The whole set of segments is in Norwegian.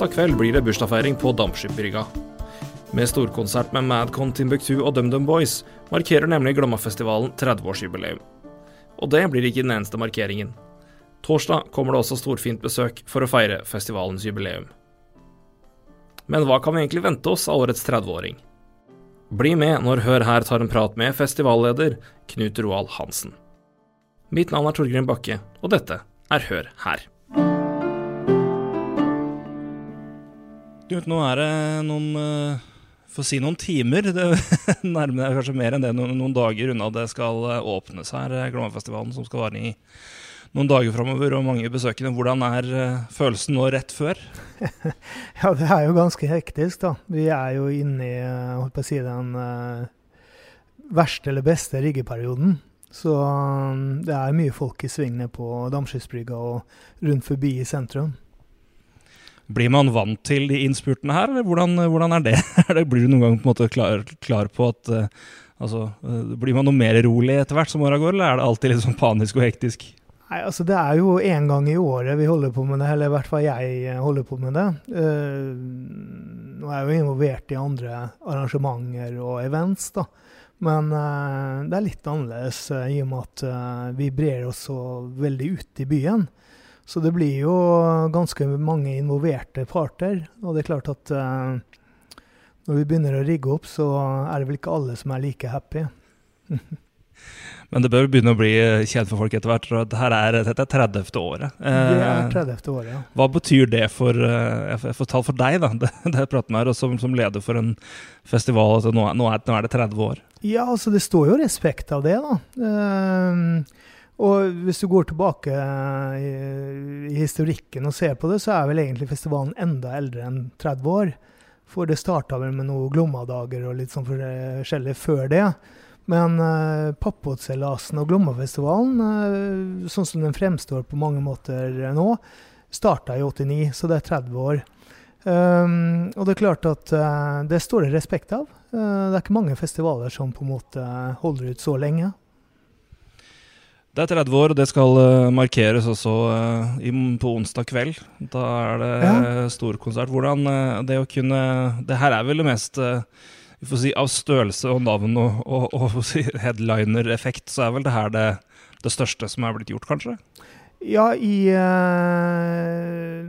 Onsdag kveld blir det bursdagsfeiring på Dampskipbrygga. Med storkonsert med Madcon Timbuktu og DumDum Boys markerer nemlig Glommafestivalen 30-årsjubileum. Og det blir ikke den eneste markeringen. Torsdag kommer det også storfint besøk for å feire festivalens jubileum. Men hva kan vi egentlig vente oss av årets 30-åring? Bli med når Hør her tar en prat med festivalleder Knut Roald Hansen. Mitt navn er Torgrim Bakke, og dette er Hør her. Du, nå er det noen uh, For si noen timer, det nærmer deg kanskje mer enn det, noen, noen dager unna det skal eh, åpnes her, eh, Glomafestivalen, som skal vare i noen dager framover og mange besøkende. Hvordan er følelsen nå rett før? ja, det er jo ganske hektisk, da. Vi er jo inne i holdt på å si, den verste eller beste riggeperioden. Så um, det er mye folk i svingene på Damskipsbrygga og rundt forbi i sentrum. Blir man vant til de innspurtene her, eller hvordan, hvordan er det? Blir du noen gang på en måte klar, klar på at uh, altså, uh, Blir man noe mer rolig etter hvert som åra går, eller er det alltid litt sånn panisk og hektisk? Nei, altså Det er jo én gang i året vi holder på med det, eller i hvert fall jeg eh, holder på med det. Uh, nå er jeg jo involvert i andre arrangementer og events, da. Men det er litt annerledes i og med at vi brer oss så veldig ut i byen. Så det blir jo ganske mange involverte parter. Og det er klart at uh, når vi begynner å rigge opp, så er det vel ikke alle som er like happy. Men det bør begynne å bli kjent for folk etter hvert. Dette er, dette er 30. året. Det er 30. Eh, året, ja. Hva betyr det for, eh, jeg får tall for deg, da, det, det jeg prater med her, som, som, leder for en festival? Altså nå, nå, er, nå, er, det 30 år. Ja, altså det står jo respekt av det, da. Uh, og hvis du går tilbake i, i, historikken og ser på det, så er vel egentlig festivalen enda eldre enn 30 år. For det starta vel med noen Glommadager og litt sånn forskjellig før det. Men uh, Pappåtseilasen og Glommafestivalen, uh, sånn som den fremstår på mange måter nå, starta i 89, så det er 30 år. Um, og det er klart at uh, det står det respekt av. Uh, det er ikke mange festivaler som på en måte holder ut så lenge. Det er 30 år, og det skal uh, markeres også uh, i, på onsdag kveld. Da er det ja. storkonsert. Hvordan uh, det å kunne Det her er vel det mest vi får si, Av størrelse og navn og, og, og headliner-effekt, så er vel det her det, det, største som er blitt gjort, kanskje? Ja, i,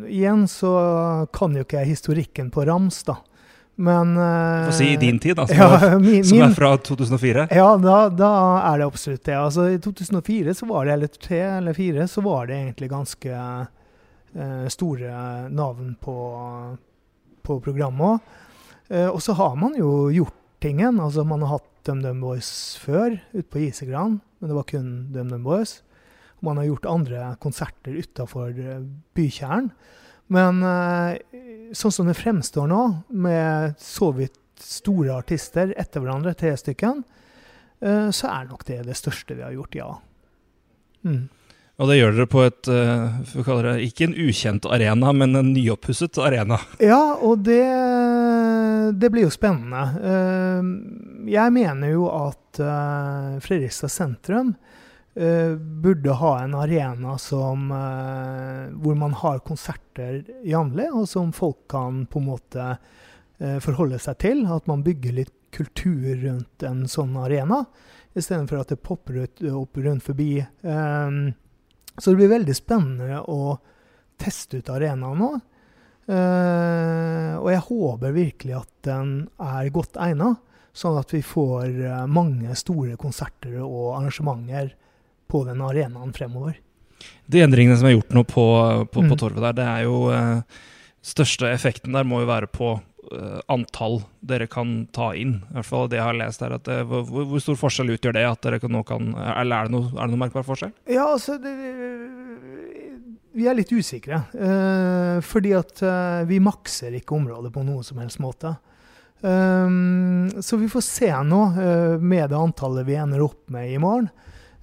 igjen så kan jo ikke jeg historikken på rams, da. Men uh, Få si i din tid, da, som, ja, er, min, som er fra 2004? Ja, da, da, er det absolutt det. Altså, I 2004, så var det, eller tre eller fire, så var det egentlig ganske uh, store navn på, på programmet. Uh, og så har man jo gjort tingen. Altså, man har hatt DumDum Boys før, ute på Isegran, men det var kun DumDum Boys. Man har gjort andre konserter utafor bykjernen. Men eh, sånn som det fremstår nå, med så vidt store artister etter hverandre, tre stykker, eh, så er nok det det største vi har gjort, ja. Mm. Og det gjør dere på et for det, ikke en ukjent arena, men en nyoppusset arena. Ja, og det, det blir jo spennende. Jeg mener jo at Fredrikstad sentrum Uh, burde ha en arena som, uh, hvor man har konserter jevnlig, og som folk kan på en måte uh, forholde seg til. At man bygger litt kultur rundt en sånn arena, istedenfor at det popper ut, opp rundt forbi. Så det blir veldig spennende å teste ut arenaen nå. og jeg håper virkelig at den er godt egnet, sånn at vi får mange store konserter og arrangementer på den arenaen fremover. De endringene som er gjort nå på, på, på mm. torvet der, det er jo eh, Største effekten der må jo være på eh, antall dere kan ta inn. I hvert fall det jeg har lest her. Det, hvor, hvor, stor forskjell utgjør det? at dere kan, nå kan, Eller er det noe, er det noe merkbar forskjell? Ja, altså det, Vi er litt usikre. Eh, fordi at eh, vi makser ikke området på noen som helst måte. Um, så vi får se nå, med det antallet vi ender opp med i morgen,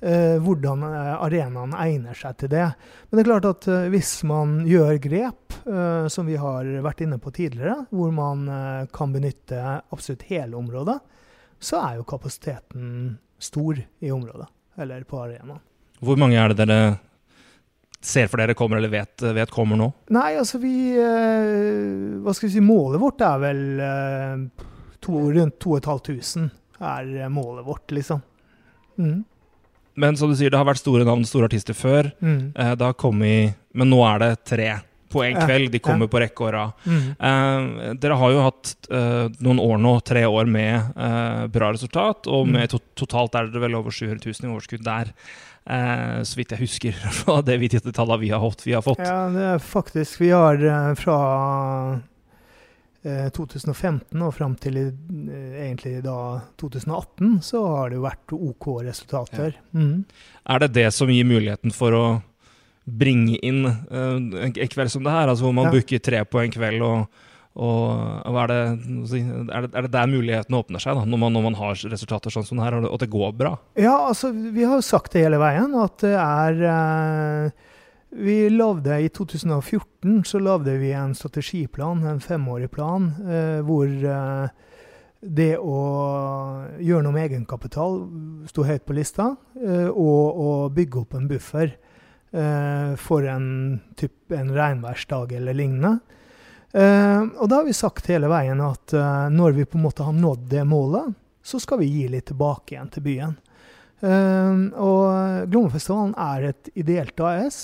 eh, hvordan eh, arenaen egner seg til det. Men det er klart at eh, hvis man gjør grep, eh, som vi har vært inne på tidligere, hvor man eh, kan benytte absolutt hele området, så er jo kapasiteten stor i området, eller på arenaen. Hvor mange er det dere ser for dere kommer, eller vet, vet kommer nå? Nei, altså vi eh, Hva skal vi si, målet vårt er vel to, rundt 2500 er målet vårt, liksom. Mm. Men som du sier, det har vært store navn, store artister før. Mm. Eh, det har kommet Men nå er det tre på en kveld. De kommer ja. på rekke og rad. Mm. Eh, dere har jo hatt eh, noen år nå, tre år med eh, bra resultat, og Mm. med to totalt er det vel over 700 000 i overskudd der. Eh, så vidt jeg husker fra det vi tallene vi har fått. Vi har fått. Ja, det er faktisk Vi har eh, fra 2015 og fram til eh, egentlig da 2018, så har det jo vært OK resultater. Mm. Er det det som gir muligheten for å bringe inn eh, en kveld som det her, altså hvor man Ja. booker tre på en kveld, og, og, er, det, er, det, er det der mulighetene åpner seg, da, når man, når man har resultater sånn som det her, og det, går bra? Ja, altså, vi har jo sagt det hele veien, at det er eh, Vi lavde, i 2014 så lagde vi en strategiplan, en femårig plan, eh, hvor eh, det å gjøre noe med egenkapital sto høyt på lista, eh, og å bygge opp en buffer eh, for en, typ, en regnværsdag eller lignende. Eh, og da har vi sagt hele veien at eh, når vi på en måte har nådd det målet, så skal vi gi litt tilbake igjen til byen. Og Glommerfestivalen er et ideelt AS.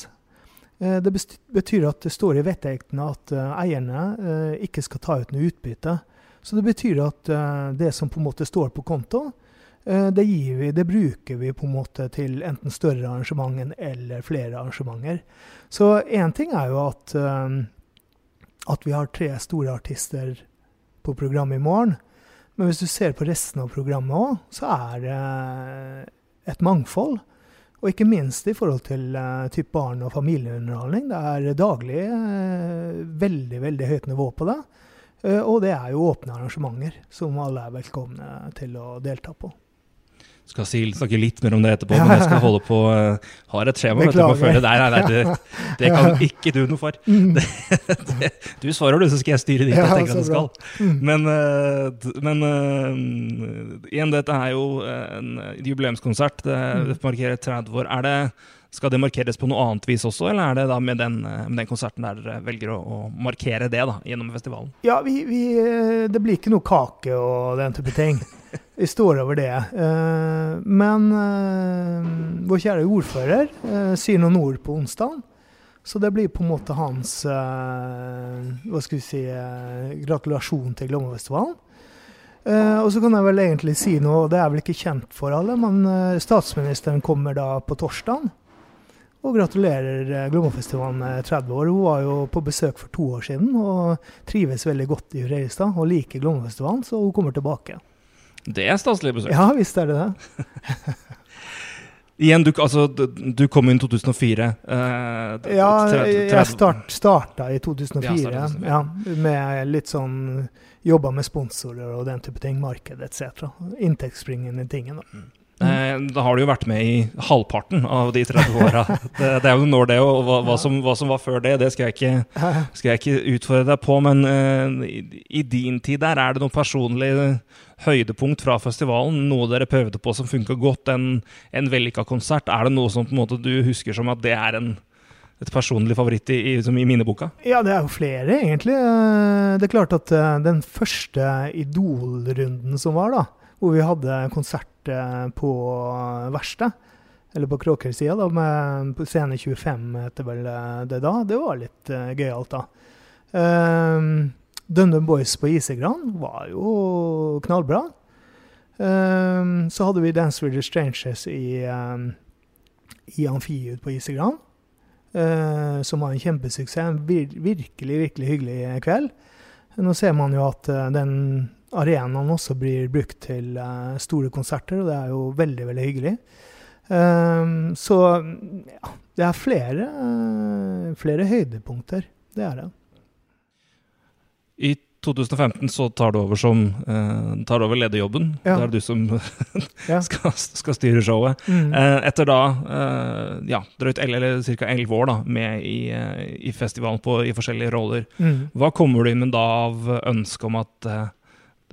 Eh, det betyr at det står i vedtektene at eh, eierne eh, ikke skal ta ut noe utbytte. Så det betyr at det som på en måte står på konto, det, vi, det bruker vi på en måte til enten større arrangement eller flere arrangementer. Så én ting er jo at, at vi har tre store artister på programmet i morgen. Men hvis du ser på resten av programmet òg, så er det et mangfold. Og ikke minst i forhold til uh, type barn- og familieunderholdning. Det er daglig uh, veldig, veldig høyt nivå på det. Uh, og det er jo åpne arrangementer som alle er velkomne til å delta på. Skal snakke litt mer om det etterpå, men jeg skal holde på uh, Har et skjema vet du, på følge. Nei, nei, nei, det, det kan ikke du noe for. Det, du svarer du, så skal jeg styre dit jeg tenker at det skal. Mm. Men, eh, men eh, igjen, dette er jo eh, en jubileumskonsert. Det, Mm. det markerer 30 år. Er det, skal det markeres på noe annet vis også, eller er det da med den, eh, med den konserten der dere velger å, å markere det da, gjennom festivalen? Ja, vi, vi, eh, det blir ikke noe kake og den type ting. Vi står over det. Eh, Men vår kjære ordfører sier noen ord på onsdag. Så det blir på en måte hans hva skal vi si, gratulasjon til Glommerfestivalen. Uh, og så kan jeg vel egentlig si noe, det er vel ikke kjent for alle, men uh, statsministeren kommer da på torsdag. Og gratulerer eh, med 30 år. Hun var jo på besøk for to år siden og trives veldig godt i Fredrikstad og liker Glommerfestivalen, så hun kommer tilbake. Det er staselig besøk. Ja visst er det det. Igjen, du, altså, du, kom inn 2004. eh, Ja, 30 jeg start, starta i 2004, Ja, startet i 2004. ja, med litt sånn Jobba med sponsorer og den type ting, marked etc. Inntektsspringende tingen. da. Eh, Da har du jo vært med i halvparten av de 30 åra. Det, det er jo noen det, og hva, hva, som, hva som var før det, det skal jeg ikke, skal jeg ikke utfordre deg på. Men uh, i, i din tid der, er det noe personlig høydepunkt fra festivalen? Noe dere prøvde på som funka godt? En, en vellykka konsert? Er det noe som på en måte du husker som at det er en, et personlig favoritt i, i, i minneboka? Ja, det er jo flere, egentlig. Eh, Det er klart at den første Idol-runden som var, da, hvor vi hadde konsert eh, på verkstedet, eller på Kråkersida, da, med på scene 25 heter vel eh, det da, det var litt uh, gøyalt, da. Um, Dundum Boys på Isegran var jo knallbra. Um, så hadde vi Dance with the Strangers i, um, i Amfi på Isegran. Uh, som var en kjempesuksess. En vir virkelig, virkelig hyggelig kveld. Nå ser man jo at eh, den arenaen også blir brukt til eh, store konserter, og det er jo veldig, veldig hyggelig. Ehm, så ja, det er flere, eh, flere høydepunkter. Det er det. I 2015 så tar du over som eh, tar over lederjobben. Ja. Det er du som skal, skal styre showet. Mm. Eh, etter da eh, ja, drøyt el- eller ca. elleve år da, med i, eh, i festivalen på, i forskjellige roller, Mm. hva kommer du inn med da av ønske om at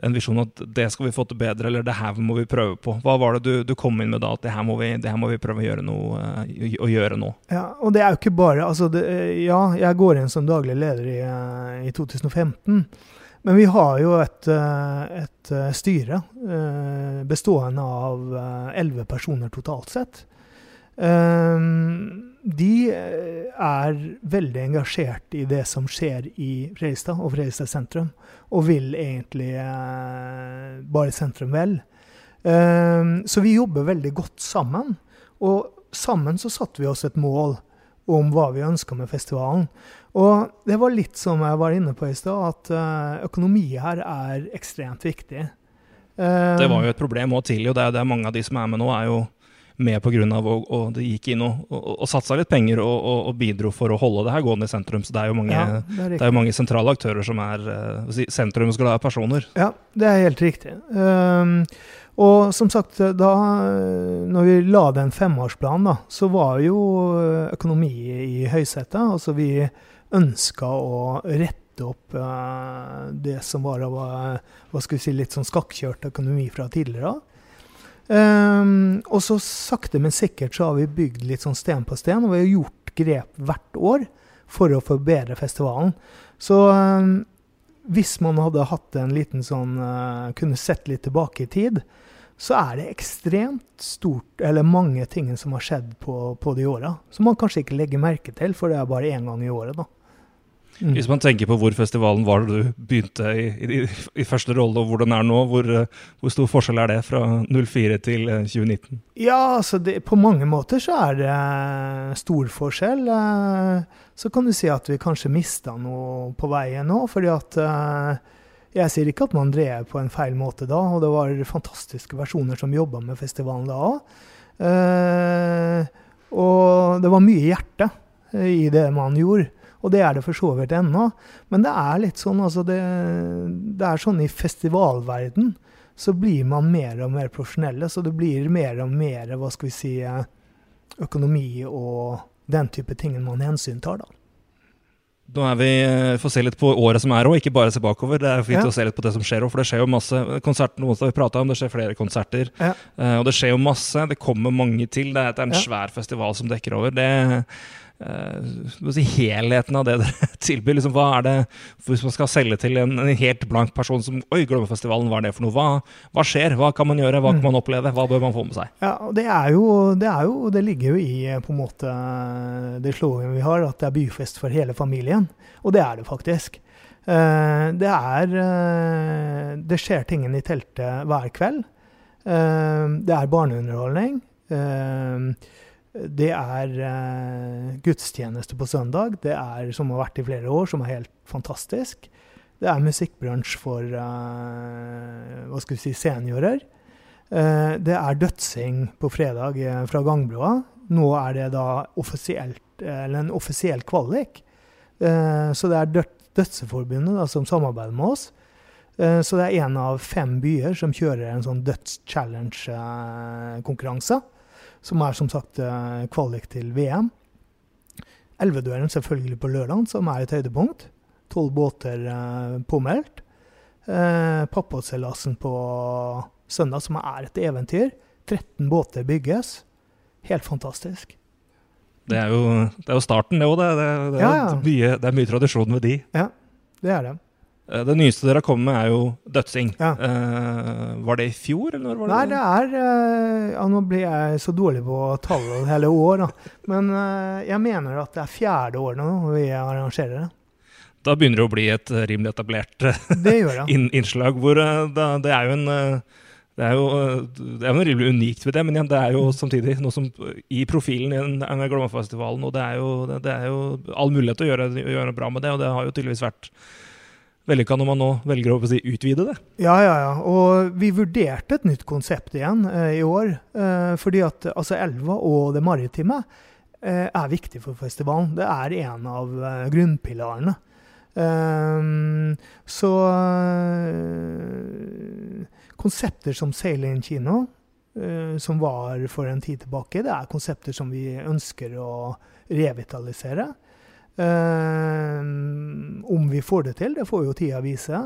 en visjon at det skal vi få til bedre, eller det her må vi prøve på. Hva var det du, du kom inn med da, at det her må vi, her må vi prøve å gjøre, noe, uh, å gjøre nå? Ja, og det er jo ikke bare altså det, Ja, jeg går inn som daglig leder i, uh, i 2015. Men vi har jo et, uh, et styre bestående av elleve personer totalt sett. De er veldig engasjert i det som skjer i Fredrikstad og Fredrikstad sentrum og vil egentlig eh, bare sentrum vel. Eh, så vi jobber veldig godt sammen. Og sammen så satte vi oss et mål om hva vi ønska med festivalen. Og det var litt som jeg var inne på i stad, at eh, økonomi her er ekstremt viktig. Det var jo et problem òg tidlig, og det er, det er mange av de som er med nå, er jo med pga. Og, og det gikk inn og, og, og satsa litt penger og, og, bidro for å holde det her gående i sentrum. Så det er jo mange, ja, det er det er mange sentrale aktører som er uh, sentrumsglade personer. Ja, det er helt riktig. Um, og som sagt, da når vi la den femårsplanen, da, så var jo økonomi i høysetet. Altså vi ønska å rette opp uh, det som var av hva skal vi si, litt sånn skakkjørt økonomi fra tidligere. Um, og så sakte, men sikkert så har vi bygd litt sånn sten på sten, og vi har gjort grep hvert år for å forbedre festivalen. Så um, hvis man hadde hatt en liten sånn uh, Kunne sett litt tilbake i tid, så er det ekstremt stort, eller mange ting som har skjedd på, på de åra. Som man kanskje ikke legger merke til, for det er bare én gang i året, da. Mm. Hvis man tenker på hvor festivalen var da du begynte i, i, i, første rolle, og hvor den er nå, hvor, hvor, stor forskjell er det fra 04 til 2019? Eh, ja, altså det, På mange måter så er det eh, stor forskjell. Eh, så kan du si at vi kanskje mista noe på veien nå. fordi at jeg sier ikke at man drev på en feil måte da, og det var fantastiske versjoner som jobba med festivalen da òg. Og det var mye hjerte i det man gjorde. Og det er det for så vidt ennå. Men det er litt sånn, altså det, det er sånn i festivalverden så blir man mer og mer profesjonelle. Så det blir mer og mer hva skal vi si, økonomi og den type ting man hensyntar. da. Nå er vi, eh, får se litt på året som er òg, ikke bare se bakover. Det er fint ja. å se litt på det som skjer òg, for det skjer jo masse. Konserten onsdag vi prata om, det skjer flere konserter. Ja. Uh, og det skjer jo masse. Det kommer mange til. Det er en ja. svær festival som dekker over. Det, si, helheten av det dere tilbyr. Liksom, hva er det, Hvis man skal selge til en, en helt blank person som Oi, Glommefestivalen, hva er det for noe? Hva, hva, skjer? Hva kan man gjøre? Hva kan mm. man oppleve? Hva bør man få med seg? Ja, Det er jo, det, er jo, det ligger jo i på en måte det slogan vi har, at det er byfest for hele familien. Og det er det faktisk. Uh, det er Det skjer tingene i teltet hver kveld. Det er barneunderholdning. Det er uh, gudstjeneste på søndag, det er, som har vært i flere år, som er helt fantastisk. Det er musikkbransje for uh, hva skal vi si, seniorer. Uh, det er dødsing på fredag fra Gangbroa. Nå er det da en offisiell kvalik. så det er Dødseforbundet da, som samarbeider med oss. så det er én av fem byer som kjører en sånn dødschallenge-konkurranse som er som sagt eh, kvalik til VM. Elvedøren selvfølgelig på lørdag, som er et høydepunkt. Tolv båter eh, påmeldt. Eh, Pappaseilasen på søndag, som er et eventyr. 13 båter bygges. Helt fantastisk. Det er jo, det er jo starten, det òg. Det, det, det, ja, ja. det, er mye tradisjon ved de. Ja, det er det. Eh, det nyeste dere har kommet med, er jo dødsing. Ja. Uh, var det i fjor, eller når var det? Nei, det er uh, ja, Nå blir jeg så dårlig på tallene hele år, da. Men uh, jeg mener at det er fjerde året nå vi arrangerer det. Da begynner det å bli et rimelig etablert inn, innslag. hvor da, Det er jo en det er jo det er noe rimelig unikt ved det, men det er jo mm. samtidig noe som i profilen i en Glomma-festivalen. Og det er, jo, det er, jo, all mulighet til å gjøre, gjøre bra med det, og det har jo tydeligvis vært vellykka når man nå velger å si, utvide det. Ja, ja, ja. Og vi vurderte et nytt konsept igjen eh, i år. Eh, fordi at altså, elva og det maritime eh, er viktig for festivalen. Det er en av eh, grunnpilarene. Eh, så eh, konsepter som Sail In kino, som var for en tid tilbake, det er konsepter som vi ønsker å revitalisere. Um, om vi får det til, det får jo tida vise.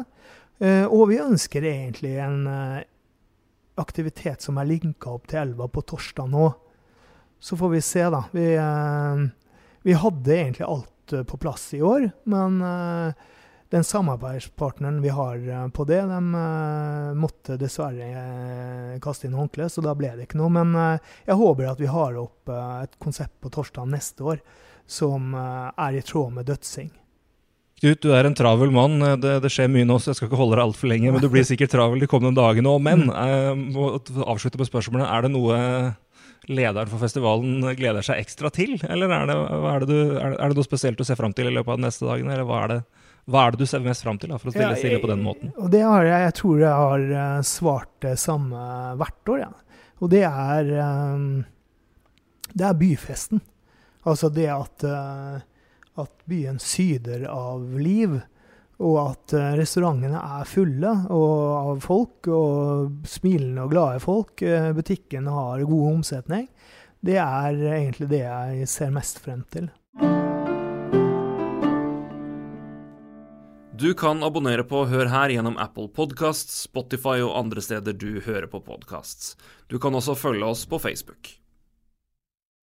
Eh, og vi ønsker egentlig en eh, aktivitet som er linka opp til elva på torsdag nå. Så får vi se, da. Vi, eh, vi hadde egentlig alt eh, på plass i år, men eh, den samarbeidspartneren vi har eh, på det, de eh, måtte dessverre eh, kaste inn håndkleet, så da ble det ikke noe. Men jeg håper at vi har opp et konsept på torsdag neste år som er i tråd med dødsing. Knut, du er en travel mann. Det, det, skjer mye nå, så jeg skal ikke holde deg altfor lenge. Men du blir sikkert travel de kommende dagene òg. Men jeg må avslutte med spørsmålet. Er det noe lederen for festivalen gleder seg ekstra til? Eller er det, er det, du, er det noe spesielt du ser fram til i løpet av de neste dagene? Eller hva er det? Hva er det du ser mest fram til, da, for å stille ja, stille på den måten? Og det har jeg, jeg tror jeg har eh, svart det samme hvert år. Ja. Og det er, det er byfesten. Altså det at, uh, at byen syder av liv. Og at restaurantene er fulle av folk, og smilende og glade folk. Butikken har god omsetning. Det er egentlig det jeg ser mest frem til. Du kan abonnere på Hør her gjennom Apple Podcasts, Spotify og andre steder du hører på podcasts. Du kan også følge oss på Facebook.